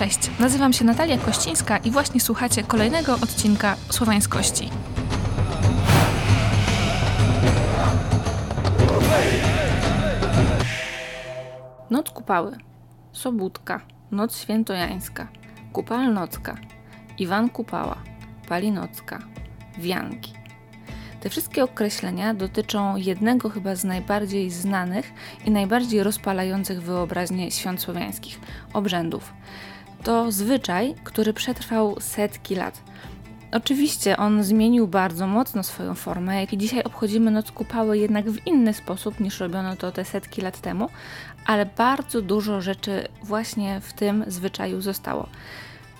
Cześć, nazywam się Natalia Kościńska i właśnie słuchacie kolejnego odcinka Słowańskości. Noc Kupały, Sobótka, Noc Świętojańska, Kupalnocka, Iwan Kupała, Palinocka, Wianki. Te wszystkie określenia dotyczą jednego chyba z najbardziej znanych i najbardziej rozpalających wyobraźnię świąt słowiańskich obrzędów. To zwyczaj, który przetrwał setki lat. Oczywiście on zmienił bardzo mocno swoją formę i dzisiaj obchodzimy Noc Kupały jednak w inny sposób niż robiono to te setki lat temu, ale bardzo dużo rzeczy właśnie w tym zwyczaju zostało.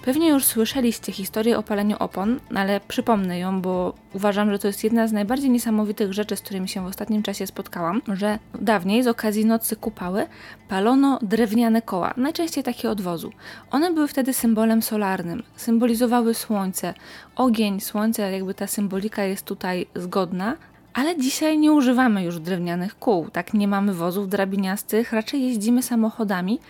Pewnie już słyszeliście historię o paleniu opon, ale przypomnę ją, bo uważam, że to jest jedna z najbardziej niesamowitych rzeczy, z którymi się w ostatnim czasie spotkałam, że dawniej z okazji nocy kupały palono drewniane koła, najczęściej takie odwozu. One były wtedy symbolem solarnym, symbolizowały słońce, ogień, słońce, jakby ta symbolika jest tutaj zgodna, ale dzisiaj nie używamy już drewnianych kół, tak nie mamy wozów drabiniastych, raczej jeździmy samochodami,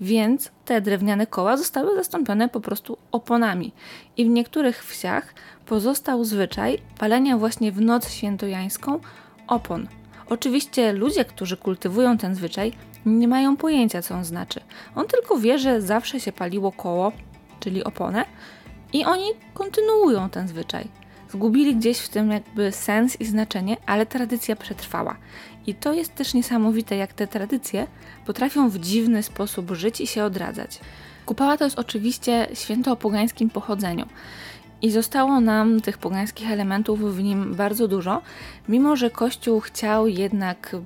więc te drewniane koła zostały zastąpione po prostu oponami. I w niektórych wsiach pozostał zwyczaj palenia właśnie w noc świętojańską opon. Oczywiście ludzie, którzy kultywują ten zwyczaj, nie mają pojęcia, co on znaczy. On tylko wie, że zawsze się paliło koło, czyli oponę, i oni kontynuują ten zwyczaj. Zgubili gdzieś w tym jakby sens i znaczenie, ale tradycja przetrwała. I to jest też niesamowite, jak te tradycje potrafią w dziwny sposób żyć i się odradzać. Kupała to jest oczywiście święto o pogańskim pochodzeniu. I zostało nam tych pogańskich elementów w nim bardzo dużo, mimo że Kościół chciał jednak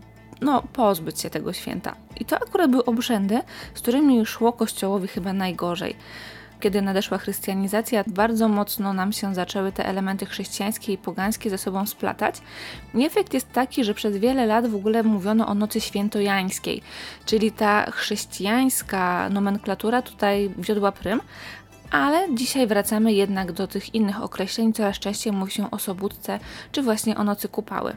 no, pozbyć się tego święta. I to akurat były obrzędy, z którymi szło Kościołowi chyba najgorzej kiedy nadeszła chrystianizacja, bardzo mocno nam się zaczęły te elementy chrześcijańskie i pogańskie ze sobą splatać. I efekt jest taki, że przez wiele lat w ogóle mówiono o nocy świętojańskiej, czyli ta chrześcijańska nomenklatura tutaj wiodła prym, ale dzisiaj wracamy jednak do tych innych określeń, coraz częściej mówi się o sobótce czy właśnie o nocy kupały.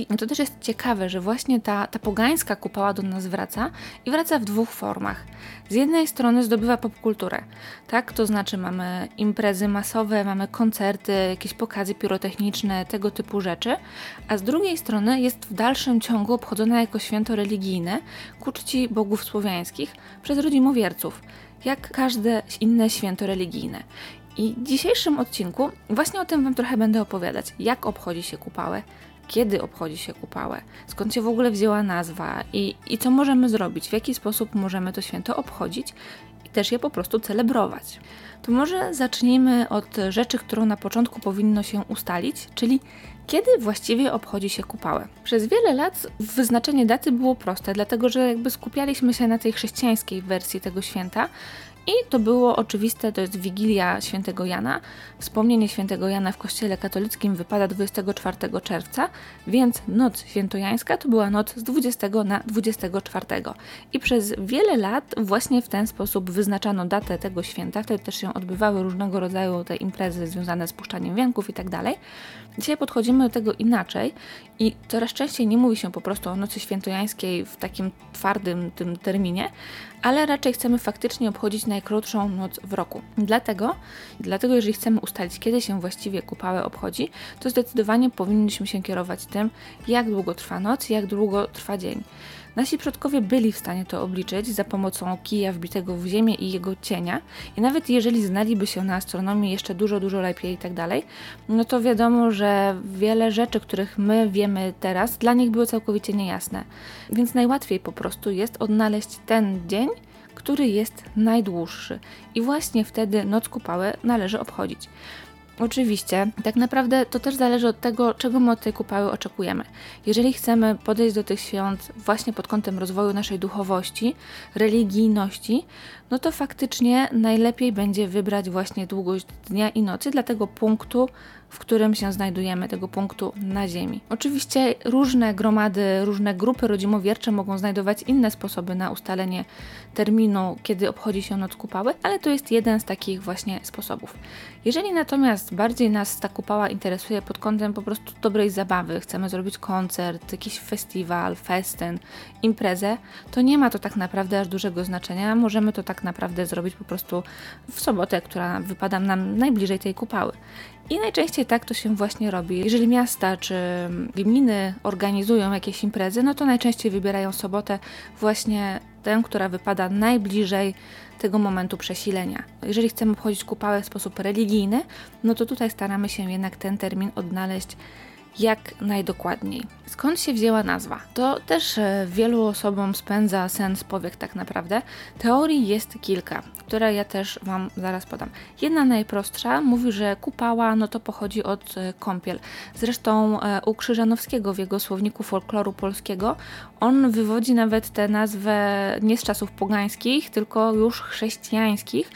I to też jest ciekawe, że właśnie ta, ta pogańska kupała do nas wraca i wraca w dwóch formach. Z jednej strony zdobywa popkulturę, tak? To znaczy mamy imprezy masowe, mamy koncerty, jakieś pokazy pirotechniczne, tego typu rzeczy, a z drugiej strony jest w dalszym ciągu obchodzona jako święto religijne ku czci bogów słowiańskich przez rodzimowierców, jak każde inne święto religijne. I w dzisiejszym odcinku właśnie o tym Wam trochę będę opowiadać, jak obchodzi się kupałę, kiedy obchodzi się kupałę, skąd się w ogóle wzięła nazwa i, i co możemy zrobić, w jaki sposób możemy to święto obchodzić i też je po prostu celebrować. To może zacznijmy od rzeczy, którą na początku powinno się ustalić, czyli kiedy właściwie obchodzi się kupałę. Przez wiele lat wyznaczenie daty było proste, dlatego że jakby skupialiśmy się na tej chrześcijańskiej wersji tego święta i to było oczywiste, to jest Wigilia Świętego Jana. Wspomnienie Świętego Jana w Kościele katolickim wypada 24 czerwca, więc noc świętojańska to była noc z 20 na 24. I przez wiele lat właśnie w ten sposób wyznaczano datę tego święta. Wtedy też się odbywały różnego rodzaju te imprezy związane z puszczaniem wianków i tak. Dzisiaj podchodzimy do tego inaczej i coraz częściej nie mówi się po prostu o nocy świętojańskiej w takim twardym tym terminie, ale raczej chcemy faktycznie obchodzić najkrótszą noc w roku. Dlatego, dlatego jeżeli chcemy ustalić, kiedy się właściwie kupałę obchodzi, to zdecydowanie powinniśmy się kierować tym, jak długo trwa noc, jak długo trwa dzień. Nasi przodkowie byli w stanie to obliczyć za pomocą kija wbitego w ziemię i jego cienia i nawet jeżeli znaliby się na astronomii jeszcze dużo, dużo lepiej i tak dalej, no to wiadomo, że wiele rzeczy, których my wiemy teraz, dla nich były całkowicie niejasne. Więc najłatwiej po prostu jest odnaleźć ten dzień, który jest najdłuższy. I właśnie wtedy noc kupałę należy obchodzić. Oczywiście, tak naprawdę to też zależy od tego, czego my od tej kupały oczekujemy. Jeżeli chcemy podejść do tych świąt właśnie pod kątem rozwoju naszej duchowości, religijności, no to faktycznie najlepiej będzie wybrać właśnie długość dnia i nocy dla tego punktu, w którym się znajdujemy, tego punktu na Ziemi. Oczywiście różne gromady, różne grupy rodzimowiercze mogą znajdować inne sposoby na ustalenie terminu, kiedy obchodzi się noc kupały, ale to jest jeden z takich właśnie sposobów. Jeżeli natomiast bardziej nas ta kupała interesuje pod kątem po prostu dobrej zabawy, chcemy zrobić koncert, jakiś festiwal, festyn, imprezę, to nie ma to tak naprawdę aż dużego znaczenia. Możemy to tak naprawdę zrobić po prostu w sobotę, która wypada nam najbliżej tej kupały. I najczęściej tak to się właśnie robi. Jeżeli miasta czy gminy organizują jakieś imprezy, no to najczęściej wybierają sobotę właśnie tę, która wypada najbliżej tego momentu przesilenia. Jeżeli chcemy obchodzić kupałę w sposób religijny, no to tutaj staramy się jednak ten termin odnaleźć jak najdokładniej. Skąd się wzięła nazwa? To też e, wielu osobom spędza sens powiek tak naprawdę. Teorii jest kilka, które ja też Wam zaraz podam. Jedna najprostsza mówi, że kupała no to pochodzi od e, kąpiel. Zresztą e, u Krzyżanowskiego w jego słowniku folkloru polskiego on wywodzi nawet tę nazwę nie z czasów pogańskich, tylko już chrześcijańskich,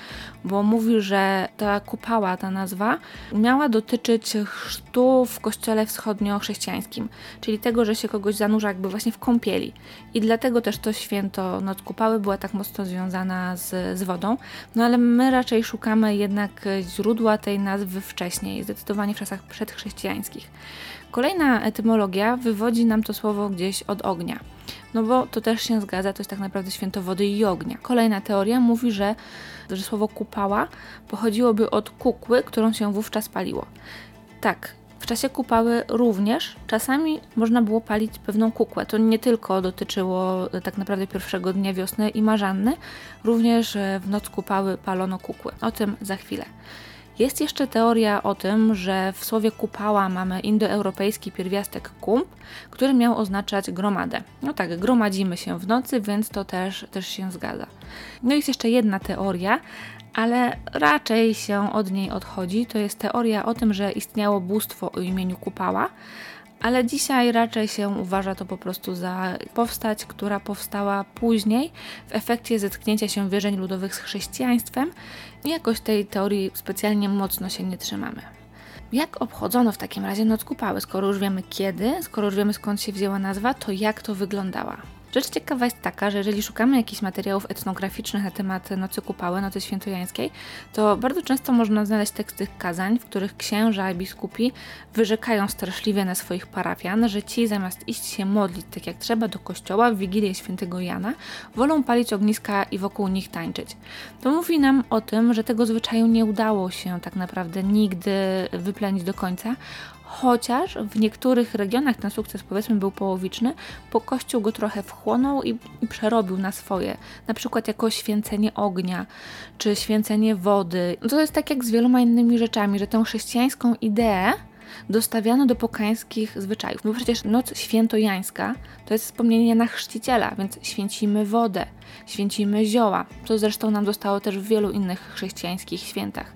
bo mówi, że ta kupała, ta nazwa, miała dotyczyć chrztu w kościele wschodnio-chrześcijańskim, czyli tego, że się kogoś zanurza jakby właśnie w kąpieli. I dlatego też to święto Noc Kupały była tak mocno związana z, z wodą. No ale my raczej szukamy jednak źródła tej nazwy wcześniej, zdecydowanie w czasach przedchrześcijańskich. Kolejna etymologia wywodzi nam to słowo gdzieś od ognia. No bo to też się zgadza, to jest tak naprawdę święto wody i ognia. Kolejna teoria mówi, że, że słowo kupała pochodziłoby od kukły, którą się wówczas paliło. Tak, w czasie kupały również czasami można było palić pewną kukłę. To nie tylko dotyczyło e, tak naprawdę pierwszego dnia wiosny i marzanny, również e, w noc kupały palono kukły. O tym za chwilę. Jest jeszcze teoria o tym, że w słowie kupała mamy indoeuropejski pierwiastek kump, który miał oznaczać gromadę. No tak, gromadzimy się w nocy, więc to też, też się zgadza. No jest jeszcze jedna teoria, ale raczej się od niej odchodzi. To jest teoria o tym, że istniało bóstwo o imieniu Kupała, ale dzisiaj raczej się uważa to po prostu za powstać, która powstała później w efekcie zetknięcia się wierzeń ludowych z chrześcijaństwem jakoś tej teorii specjalnie mocno się nie trzymamy. Jak obchodzono w takim razie Noc Kupały? Skoro już wiemy kiedy, skoro już wiemy skąd się wzięła nazwa, to jak to wyglądała? Rzecz ciekawa jest taka, że jeżeli szukamy jakichś materiałów etnograficznych na temat Nocy Kupały, Nocy Świętojańskiej, to bardzo często można znaleźć teksty kazań, w których księża i biskupi wyrzekają straszliwie na swoich parafian, że ci zamiast iść się modlić tak jak trzeba do kościoła w Wigilię Świętego Jana, wolą palić ogniska i wokół nich tańczyć. To mówi nam o tym, że tego zwyczaju nie udało się tak naprawdę nigdy wyplenić do końca, chociaż w niektórych regionach ten sukces powiedzmy był połowiczny, bo Kościół go trochę wchłonął i, i, przerobił na swoje, na przykład jako święcenie ognia, czy święcenie wody. To jest tak jak z wieloma innymi rzeczami, że tę chrześcijańską ideę dostawiano do pokańskich zwyczajów. No przecież noc świętojańska to jest wspomnienie na chrzciciela, więc święcimy wodę, święcimy zioła. To zresztą nam zostało też w wielu innych chrześcijańskich świętach.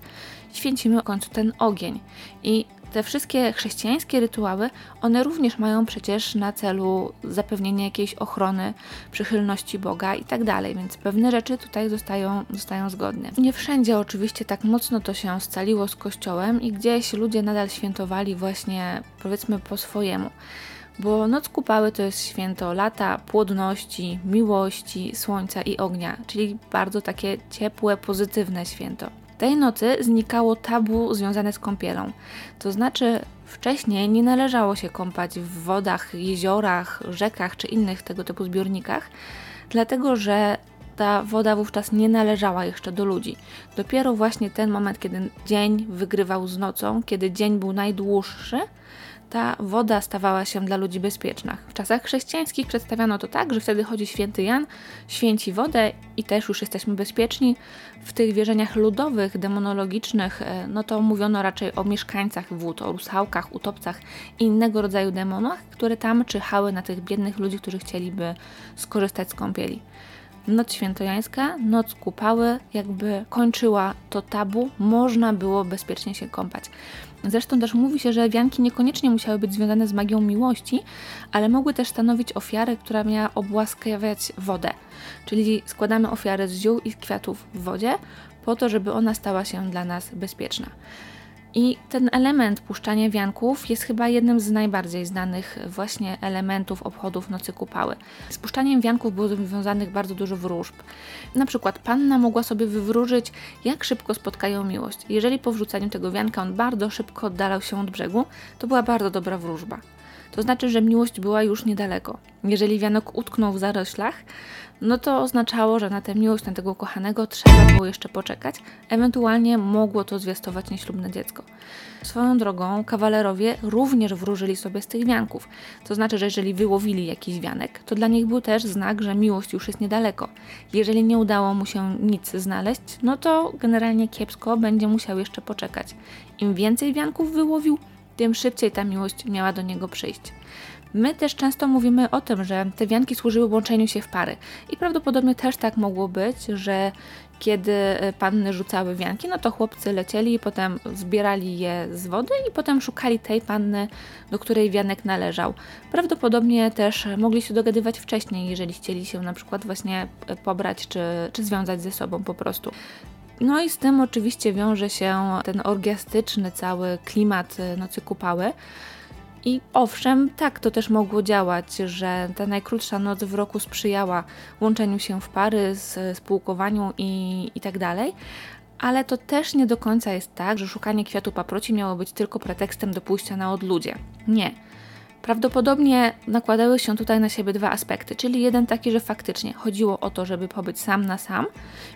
Święcimy w końcu ten ogień. I te wszystkie chrześcijańskie rytuały, one również mają przecież na celu zapewnienie jakiejś ochrony, przychylności Boga i tak dalej, więc pewne rzeczy tutaj zostają, zostają zgodne. Nie wszędzie oczywiście tak mocno to się scaliło z Kościołem i gdzieś ludzie nadal świętowali właśnie powiedzmy po swojemu bo Noc Kupały to jest święto lata, płodności, miłości, słońca i ognia, czyli bardzo takie ciepłe, pozytywne święto. Tej nocy znikało tabu związane z kąpielą. To znaczy, wcześniej nie należało się kąpać w wodach, jeziorach, rzekach czy innych tego typu zbiornikach, dlatego że ta woda wówczas nie należała jeszcze do ludzi. Dopiero właśnie ten moment, kiedy dzień wygrywał z nocą, kiedy dzień był najdłuższy, ta woda stawała się dla ludzi bezpieczna. W czasach chrześcijańskich przedstawiano to tak, że wtedy chodzi święty Jan, święci wodę i też już jesteśmy bezpieczni. W tych wierzeniach ludowych, demonologicznych, e, no to mówiono raczej o mieszkańcach wód, o rusałkach, utopcach i innego rodzaju demonach, które tam czyhały na tych biednych ludzi, którzy chcieliby skorzystać z kąpieli. Noc świętojańska, noc kupały, jakby kończyła to tabu, można było bezpiecznie się kąpać. Zresztą też mówi się, że wianki niekoniecznie musiały być związane z magią miłości, ale mogły też stanowić ofiarę, która miała obłaskawiać wodę. Czyli składamy ofiarę z ziół i kwiatów w wodzie, po to, żeby ona stała się dla nas bezpieczna. I ten element puszczania wianków jest chyba jednym z najbardziej znanych właśnie elementów obchodów Nocy Kupały. Z puszczaniem wianków było związanych bardzo dużo wróżb. Na przykład panna mogła sobie wywróżyć, jak szybko spotkają miłość. Jeżeli po wrzuceniu tego wianka on bardzo szybko oddalał się od brzegu, to była bardzo dobra wróżba. To znaczy, że miłość była już niedaleko. Jeżeli wianok utknął w zaroślach, no to oznaczało, że na tę miłość, na tego kochanego trzeba było jeszcze poczekać. Ewentualnie mogło to zwiastować nieślubne dziecko. Swoją drogą kawalerowie również wróżyli sobie z tych wianków. To znaczy, że jeżeli wyłowili jakiś wianek, to dla nich był też znak, że miłość już jest niedaleko. Jeżeli nie udało mu się nic znaleźć, no to generalnie kiepsko będzie musiał jeszcze poczekać. Im więcej wianków wyłowił, tym szybciej ta miłość miała do niego przyjść. My też często mówimy o tym, że te wianki służyły łączeniu się w pary. I prawdopodobnie też tak mogło być, że kiedy e, panny rzucały wianki, no to chłopcy lecieli i potem zbierali je z wody i potem szukali tej panny, do której wianek należał. Prawdopodobnie też mogli się dogadywać wcześniej, jeżeli chcieli się na przykład właśnie e, pobrać czy, czy związać ze sobą po prostu. No i z tym oczywiście wiąże się ten orgiastyczny cały klimat e, Nocy Kupały. I owszem, tak to też mogło działać, że ta najkrótsza noc w roku sprzyjała łączeniu się w pary, spółkowaniu i, i tak dalej. Ale to też nie do końca jest tak, że szukanie kwiatu paproci miało być tylko pretekstem do pójścia na odludzie. Nie. Prawdopodobnie nakładały się tutaj na siebie dwa aspekty, czyli jeden taki, że faktycznie chodziło o to, żeby pobyć sam na sam,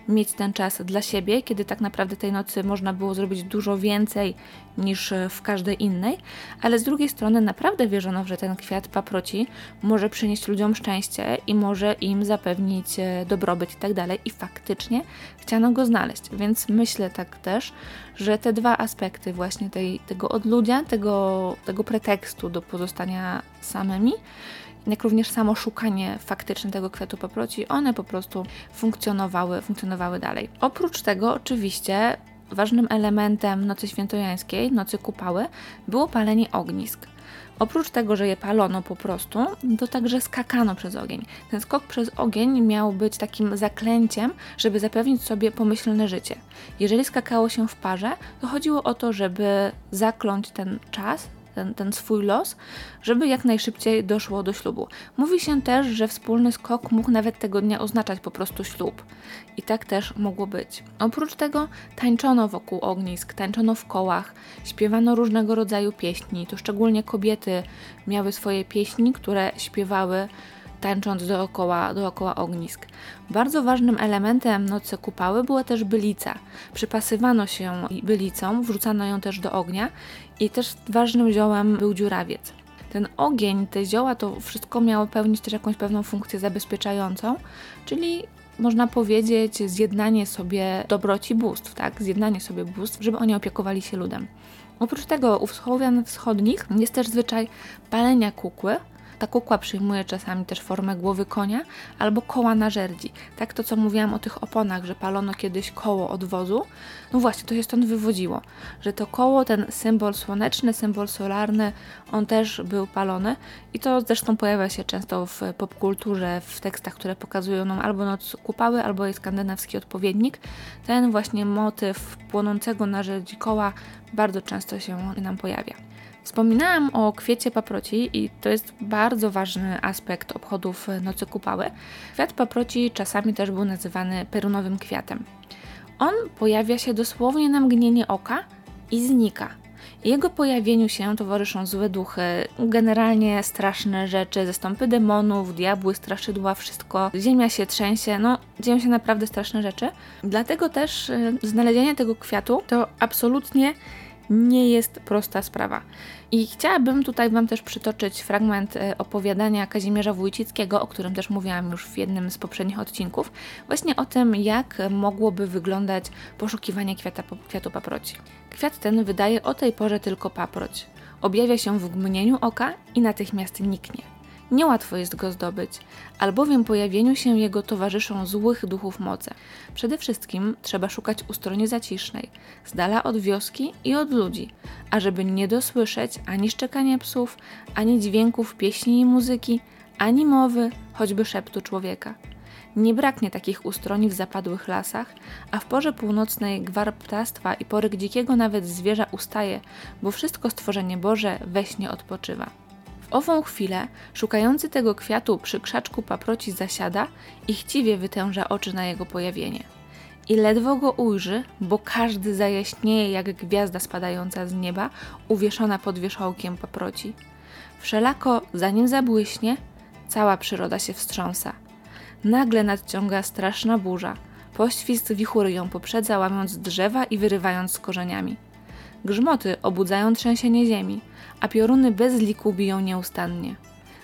mieć ten czas dla siebie, kiedy tak naprawdę tej nocy można było zrobić dużo więcej niż w każdej innej, ale z drugiej strony naprawdę wierzono, że ten kwiat paproci może przynieść ludziom szczęście i może im zapewnić e, dobrobyt i tak dalej. I faktycznie chciano go znaleźć, więc myślę tak też, że te dwa aspekty właśnie tej, tego odludzia, tego, tego pretekstu do pozostania samymi, jak również samo szukanie faktyczne tego kwiatu paproci, one po prostu funkcjonowały, funkcjonowały dalej. Oprócz tego oczywiście ważnym elementem nocy świętojańskiej, nocy kupały, było palenie ognisk. Oprócz tego, że je palono po prostu, to także skakano przez ogień. Ten skok przez ogień miał być takim zaklęciem, żeby zapewnić sobie pomyślne życie. Jeżeli skakało się w parze, to chodziło o to, żeby zakląć ten czas, ten, ten swój los, żeby jak najszybciej doszło do ślubu. Mówi się też, że wspólny skok mógł nawet tego dnia oznaczać po prostu ślub. I tak też mogło być. Oprócz tego tańczono wokół ognisk, tańczono w kołach, śpiewano różnego rodzaju pieśni. To szczególnie kobiety miały swoje pieśni, które śpiewały tańcząc dookoła, dookoła ognisk. Bardzo ważnym elementem nocy kupały była też bylica. Przypasywano się bylicą, wrzucano ją też do ognia i też ważnym ziołem był dziurawiec. Ten ogień, te zioła, to wszystko miało pełnić też jakąś pewną funkcję zabezpieczającą, czyli można powiedzieć zjednanie sobie dobroci bóstw, tak? Zjednanie sobie bóstw, żeby oni opiekowali się ludem. Oprócz tego u Słowian wschodnich jest też zwyczaj palenia kukły, ta kukła przyjmuje czasami też formę głowy konia albo koła na żerdzi. Tak to, co mówiłam o tych oponach, że palono kiedyś koło od wozu, no właśnie, to się stąd wywodziło, że to koło, ten symbol słoneczny, symbol solarny, on też był palony i to zresztą pojawia się często w popkulturze, w tekstach, które pokazują nam albo noc kupały, albo jest skandynawski odpowiednik. Ten właśnie motyw płonącego na żerdzi koła bardzo często się nam pojawia. Wspominałam o kwiecie paproci i to jest bardzo ważny aspekt obchodów Nocy Kupały. Kwiat paproci czasami też był nazywany perunowym kwiatem. On pojawia się dosłownie na mgnienie oka i znika. Jego pojawieniu się towarzyszą złe duchy, generalnie straszne rzeczy, zastąpy demonów, diabły, straszydła, wszystko. Ziemia się trzęsie, no dzieją się naprawdę straszne rzeczy. Dlatego też y, znalezienie tego kwiatu to absolutnie nie jest prosta sprawa. I chciałabym tutaj Wam też przytoczyć fragment e, opowiadania Kazimierza Wójcickiego, o którym też mówiłam już w jednym z poprzednich odcinków, właśnie o tym, jak mogłoby wyglądać poszukiwanie kwiata, kwiatu paproci. Kwiat ten wydaje o tej porze tylko paproć. Objawia się w mgnieniu oka i natychmiast niknie. Niełatwo jest go zdobyć, albowiem pojawieniu się jego towarzyszą złych duchów moce. Przede wszystkim trzeba szukać u stronie zacisznej, z dala od wioski i od ludzi, ażeby nie dosłyszeć ani szczekania psów, ani dźwięków pieśni i muzyki, ani mowy, choćby szeptu człowieka. Nie braknie takich ustroni w zapadłych lasach, a w porze północnej gwar ptactwa i poryk dzikiego nawet zwierza ustaje, bo wszystko stworzenie Boże we śnie odpoczywa. Ową chwilę szukający tego kwiatu przy krzaczku paproci zasiada i chciwie wytęża oczy na jego pojawienie. I ledwo go ujrzy, bo każdy zajaśnieje jak gwiazda spadająca z nieba, uwieszona pod wierzchołkiem paproci. Wszelako, zanim zabłyśnie, cała przyroda się wstrząsa. Nagle nadciąga straszna burza. Poświst wichury ją poprzedza, łamiąc drzewa i wyrywając z korzeniami. Grzmoty obudzają trzęsienie ziemi, a pioruny bez liku biją nieustannie.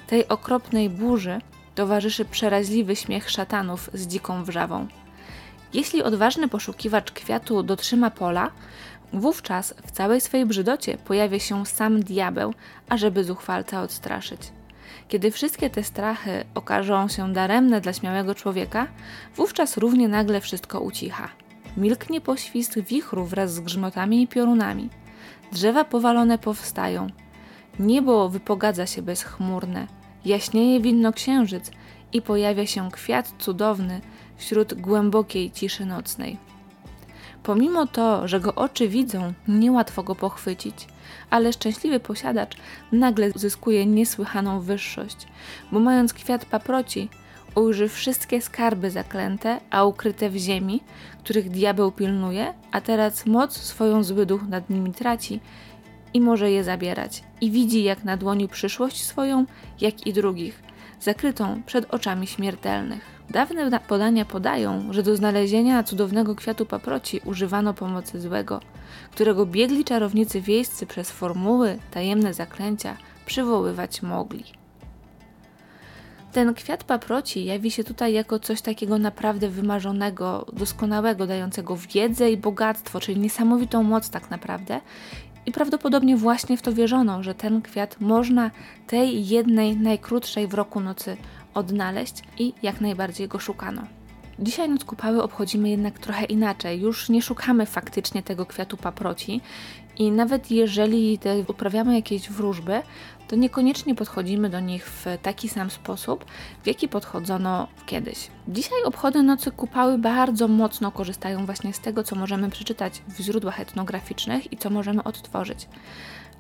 Tej okropnej burzy towarzyszy przeraźliwy śmiech szatanów z dziką wrzawą. Jeśli odważny poszukiwacz kwiatu dotrzyma pola, wówczas w całej swej brzydocie pojawia się sam diabeł, ażeby zuchwalca odstraszyć. Kiedy wszystkie te strachy okażą się daremne dla śmiałego człowieka, wówczas równie nagle wszystko ucicha. Milknie poświst wichru wraz z grzmotami i piorunami. Drzewa powalone powstają. Niebo wypogadza się bezchmurne. Jaśnieje winno księżyc i pojawia się kwiat cudowny wśród głębokiej ciszy nocnej. Pomimo to, że go oczy widzą, niełatwo go pochwycić, ale szczęśliwy posiadacz nagle zyskuje niesłychaną wyższość, bo mając kwiat paproci, ujrzy wszystkie skarby zaklęte, a ukryte w ziemi, których diabeł pilnuje, a teraz moc swoją zły duch nad nimi traci i może je zabierać. I widzi jak na dłoni przyszłość swoją, jak i drugich, zakrytą przed oczami śmiertelnych. Dawne podania podają, że do znalezienia cudownego kwiatu paproci używano pomocy złego, którego biegli czarownicy wiejscy przez formuły, tajemne zaklęcia przywoływać mogli. Ten kwiat paproci jawi się tutaj jako coś takiego naprawdę wymarzonego, doskonałego, dającego wiedzę i bogactwo, czyli niesamowitą moc tak naprawdę. I prawdopodobnie właśnie w to wierzono, że ten kwiat można tej jednej, najkrótszej w roku nocy odnaleźć i jak najbardziej go szukano. Dzisiaj Noc Kupały obchodzimy jednak trochę inaczej. Już nie szukamy faktycznie tego kwiatu paproci i nawet jeżeli uprawiamy jakieś wróżby, to niekoniecznie podchodzimy do nich w taki sam sposób, w jaki podchodzono kiedyś. Dzisiaj obchody Nocy Kupały bardzo mocno korzystają właśnie z tego, co możemy przeczytać w źródłach etnograficznych i co możemy odtworzyć.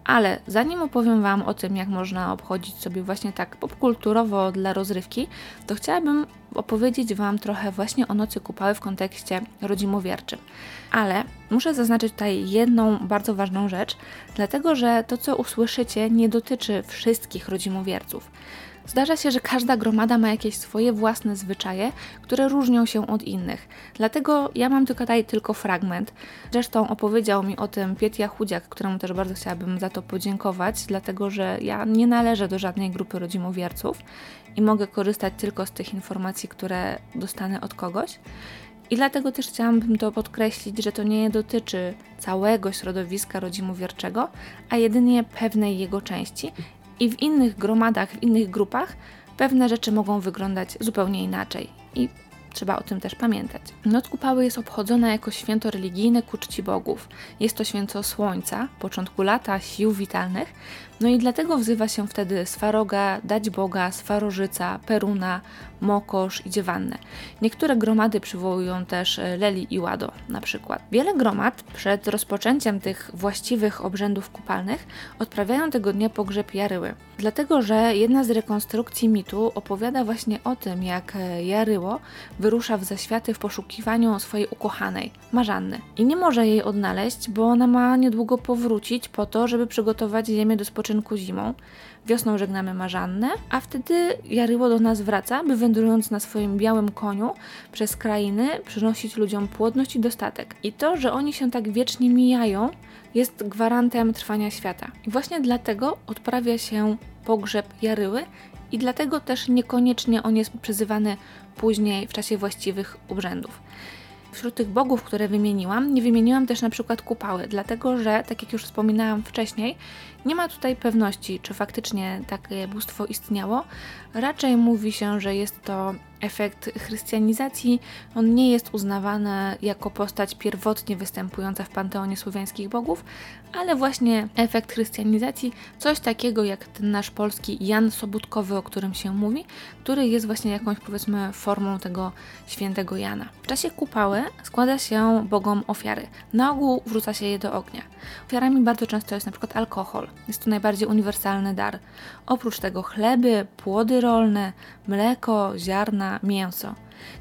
Ale zanim opowiem Wam o tym, jak można obchodzić sobie właśnie tak popkulturowo dla rozrywki, to chciałabym opowiedzieć Wam trochę właśnie o Nocy Kupały w kontekście rodzimowierczym. Ale muszę zaznaczyć tutaj jedną bardzo ważną rzecz, dlatego że to, co usłyszycie, nie dotyczy wszystkich rodzimowierców. Zdarza się, że każda gromada ma jakieś swoje własne zwyczaje, które różnią się od innych. Dlatego ja mam tutaj tylko fragment. Zresztą opowiedział mi o tym Pietia Chudziak, któremu też bardzo chciałabym za to podziękować, dlatego że ja nie należę do żadnej grupy rodzimowierców i mogę korzystać tylko z tych informacji, które dostanę od kogoś. I dlatego też chciałabym to podkreślić, że to nie dotyczy całego środowiska rodzimowierczego, a jedynie pewnej jego części i w innych gromadach, w innych grupach pewne rzeczy mogą wyglądać zupełnie inaczej. I Trzeba o tym też pamiętać. Noc Kupały jest obchodzona jako święto religijne ku czci bogów. Jest to święto słońca, początku lata, sił witalnych, no i dlatego wzywa się wtedy Swaroga, Dać Boga, Swarożyca, Peruna, Mokosz i Dziewannę. Niektóre gromady przywołują też e, Leli i Łado na przykład. Wiele gromad przed rozpoczęciem tych właściwych obrzędów kupalnych odprawiają tego dnia pogrzeb Jaryły. Dlatego, że jedna z rekonstrukcji mitu opowiada właśnie o tym, jak e, Jaryło wyrusza w zaświaty w poszukiwaniu swojej ukochanej, Marzanny. I nie może jej odnaleźć, bo ona ma niedługo powrócić po to, żeby przygotować ziemię do spoczynku zimą. Wiosną żegnamy Marzannę, a wtedy Jaryło do nas wraca, by wędrując na swoim białym koniu przez krainy przynosić ludziom płodność i dostatek. I to, że oni się tak wiecznie mijają, jest gwarantem trwania świata. I właśnie dlatego odprawia się pogrzeb Jaryły i dlatego też niekoniecznie on jest przyzywany później w czasie właściwych obrzędów. Wśród tych bogów, które wymieniłam, nie wymieniłam też na przykład kupały, dlatego że, tak jak już wspominałam wcześniej, Nie ma tutaj pewności, czy faktycznie takie bóstwo istniało. Raczej mówi się, że jest to efekt chrystianizacji. On nie jest uznawany jako postać pierwotnie występująca w panteonie słowiańskich bogów, ale właśnie efekt chrystianizacji, coś takiego jak ten nasz polski Jan Sobótkowy, o którym się mówi, który jest właśnie jakąś powiedzmy formą tego świętego Jana. W czasie kupały składa się bogom ofiary. Na ogół wrzuca się je do ognia. Ofiarami bardzo często jest na przykład alkohol. Jest to najbardziej uniwersalny dar. Oprócz tego chleby, płody rolne, mleko, ziarna, mięso.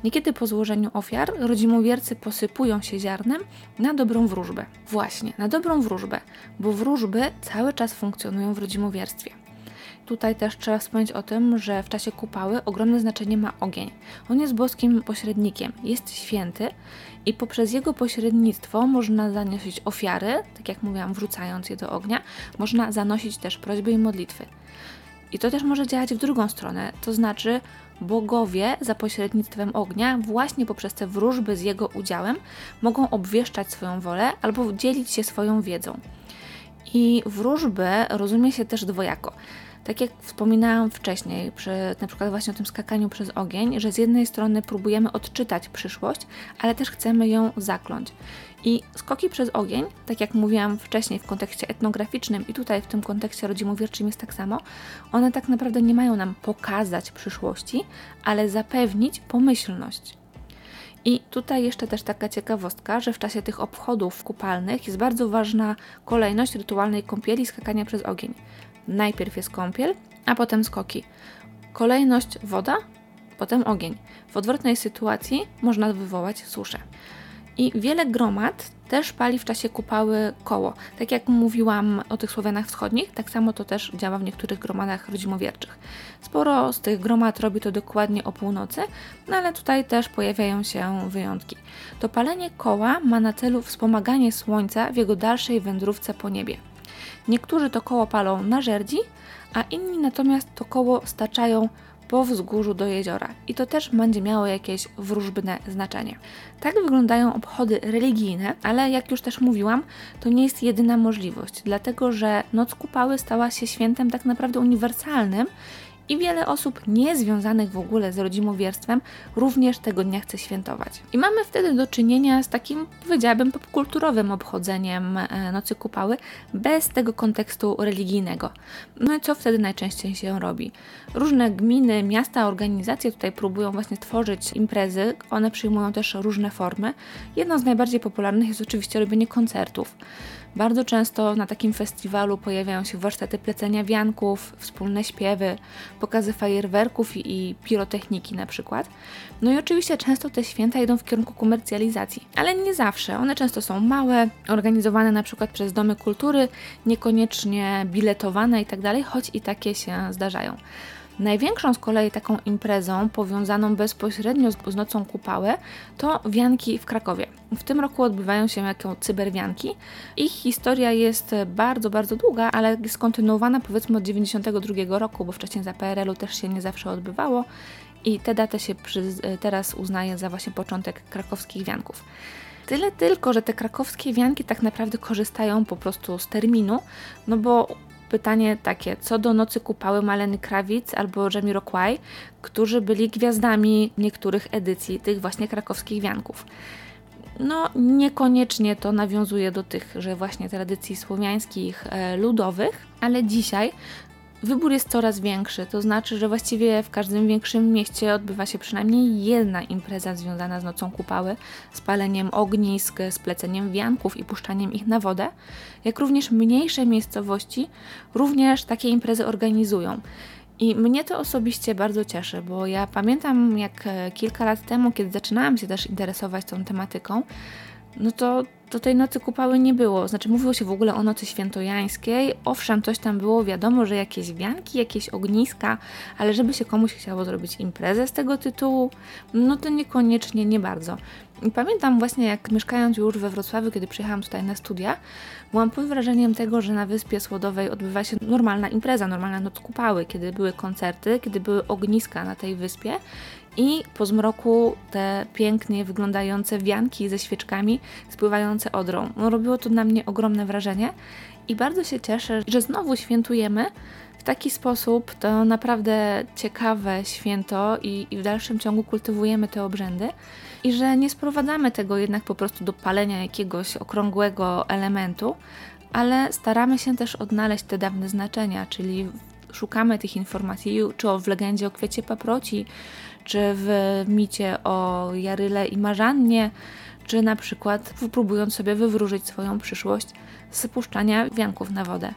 Niekiedy po złożeniu ofiar rodzimowiercy posypują się ziarnem na dobrą wróżbę. Właśnie, na dobrą wróżbę, bo wróżby cały czas funkcjonują w rodzimowierstwie. Tutaj też trzeba wspomnieć o tym, że w czasie kupały ogromne znaczenie ma ogień. On jest boskim pośrednikiem, jest święty i poprzez jego pośrednictwo można zanosić ofiary, tak jak mówiłam, wrzucając je do ognia, można zanosić też prośby i modlitwy. I to też może działać w drugą stronę, to znaczy bogowie za pośrednictwem ognia, właśnie poprzez te wróżby z jego udziałem, mogą obwieszczać swoją wolę albo dzielić się swoją wiedzą. I wróżby rozumie się też dwojako. Tak jak wspominałam wcześniej, przy na przykład właśnie o tym skakaniu przez ogień, że z jednej strony próbujemy odczytać przyszłość, ale też chcemy ją zakląć. I skoki przez ogień, tak jak mówiłam wcześniej w kontekście etnograficznym i tutaj w tym kontekście rodzimowierczym jest tak samo, one tak naprawdę nie mają nam pokazać przyszłości, ale zapewnić pomyślność. I tutaj jeszcze też taka ciekawostka, że w czasie tych obchodów kupalnych jest bardzo ważna kolejność rytualnej kąpieli skakania przez ogień. Najpierw jest kąpiel, a potem skoki. Kolejność woda, potem ogień. W odwrotnej sytuacji można wywołać suszę. I wiele gromad też pali w czasie kupały koło. Tak jak mówiłam o tych Słowianach Wschodnich, tak samo to też działa w niektórych gromadach rodzimowierczych. Sporo z tych gromad robi to dokładnie o północy, no ale tutaj też pojawiają się wyjątki. To palenie koła ma na celu wspomaganie Słońca w jego dalszej wędrówce po niebie. Niektórzy to koło palą na żerdzi, a inni natomiast to koło staczają po wzgórzu do jeziora i to też będzie miało jakieś wróżbne znaczenie. Tak wyglądają obchody religijne, ale jak już też mówiłam, to nie jest jedyna możliwość, dlatego że Noc Kupały stała się świętem tak naprawdę uniwersalnym i wiele osób niezwiązanych w ogóle z rodzimowierstwem również tego dnia chce świętować. I mamy wtedy do czynienia z takim, powiedziałabym, popkulturowym obchodzeniem e, Nocy Kupały bez tego kontekstu religijnego. No i co wtedy najczęściej się robi? Różne gminy, miasta, organizacje tutaj próbują właśnie tworzyć imprezy, one przyjmują też różne formy. Jedną z najbardziej popularnych jest oczywiście robienie koncertów. Bardzo często na takim festiwalu pojawiają się warsztaty plecenia wianków, wspólne śpiewy, pokazy fajerwerków i pirotechniki na przykład. No i oczywiście często te święta idą w kierunku komercjalizacji, ale nie zawsze. One często są małe, organizowane na przykład przez domy kultury, niekoniecznie biletowane itd., tak choć i takie się zdarzają. Największą z kolei taką imprezą powiązaną bezpośrednio z, Nocą Kupały to wianki w Krakowie. W tym roku odbywają się jako cyberwianki. Ich historia jest bardzo, bardzo długa, ale jest kontynuowana powiedzmy od 92 roku, bo wcześniej za PRL-u też się nie zawsze odbywało i tę datę się przy, teraz uznaje za właśnie początek krakowskich wianków. Tyle tylko, że te krakowskie wianki tak naprawdę korzystają po prostu z terminu, no bo pytanie takie, co do Nocy Kupały Maleny Krawic albo Jamiroquai, którzy byli gwiazdami niektórych edycji tych właśnie krakowskich wianków. No, niekoniecznie to nawiązuje do tych, że właśnie tradycji słowiańskich, e, ludowych, ale dzisiaj wybór jest coraz większy. To znaczy, że właściwie w każdym większym mieście odbywa się przynajmniej jedna impreza związana z nocą kupały, z paleniem ognisk, z pleceniem wianków i puszczaniem ich na wodę, jak również mniejsze miejscowości również takie imprezy organizują. I mnie to osobiście bardzo cieszy, bo ja pamiętam jak e, kilka lat temu, kiedy zaczynałam się też interesować tą tematyką, no to to tej nocy kupały nie było. Znaczy, mówiło się w ogóle o nocy świętojańskiej. Owszem, coś tam było, wiadomo, że jakieś wianki, jakieś ogniska, ale żeby się komuś chciało zrobić imprezę z tego tytułu, no to niekoniecznie, nie bardzo. I pamiętam właśnie, jak mieszkając już we Wrocławiu, kiedy przyjechałam tutaj na studia, byłam pod wrażeniem tego, że na Wyspie Słodowej odbywa się normalna impreza, normalna noc kupały, kiedy były koncerty, kiedy były ogniska na tej wyspie i po zmroku te pięknie wyglądające wianki ze świeczkami spływające odrą. No, robiło to na mnie ogromne wrażenie i bardzo się cieszę, że znowu świętujemy w taki sposób. To naprawdę ciekawe święto i, i w dalszym ciągu kultywujemy te obrzędy i że nie sprowadzamy tego jednak po prostu do palenia jakiegoś okrągłego elementu, ale staramy się też odnaleźć te dawne znaczenia, czyli szukamy tych informacji, czy w legendzie o kwiecie paproci, czy w micie o Jaryle i Marzannie, czy na przykład próbując sobie wywróżyć swoją przyszłość z puszczania wianków na wodę.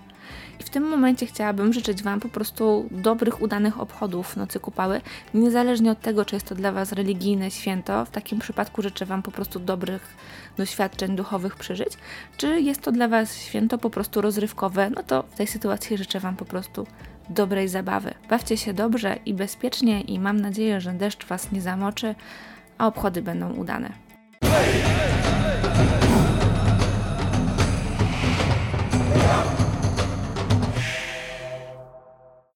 I w tym momencie chciałabym życzyć Wam po prostu dobrych, udanych obchodów Nocy Kupały, niezależnie od tego, czy jest to dla Was religijne święto. W takim przypadku życzę Wam po prostu dobrych doświadczeń duchowych przeżyć. Czy jest to dla Was święto po prostu rozrywkowe, no to w tej sytuacji życzę Wam po prostu dobrej zabawy. Bawcie się dobrze i bezpiecznie i mam nadzieję, że deszcz Was nie zamoczy, a obchody będą udane. Hey, hey, hey,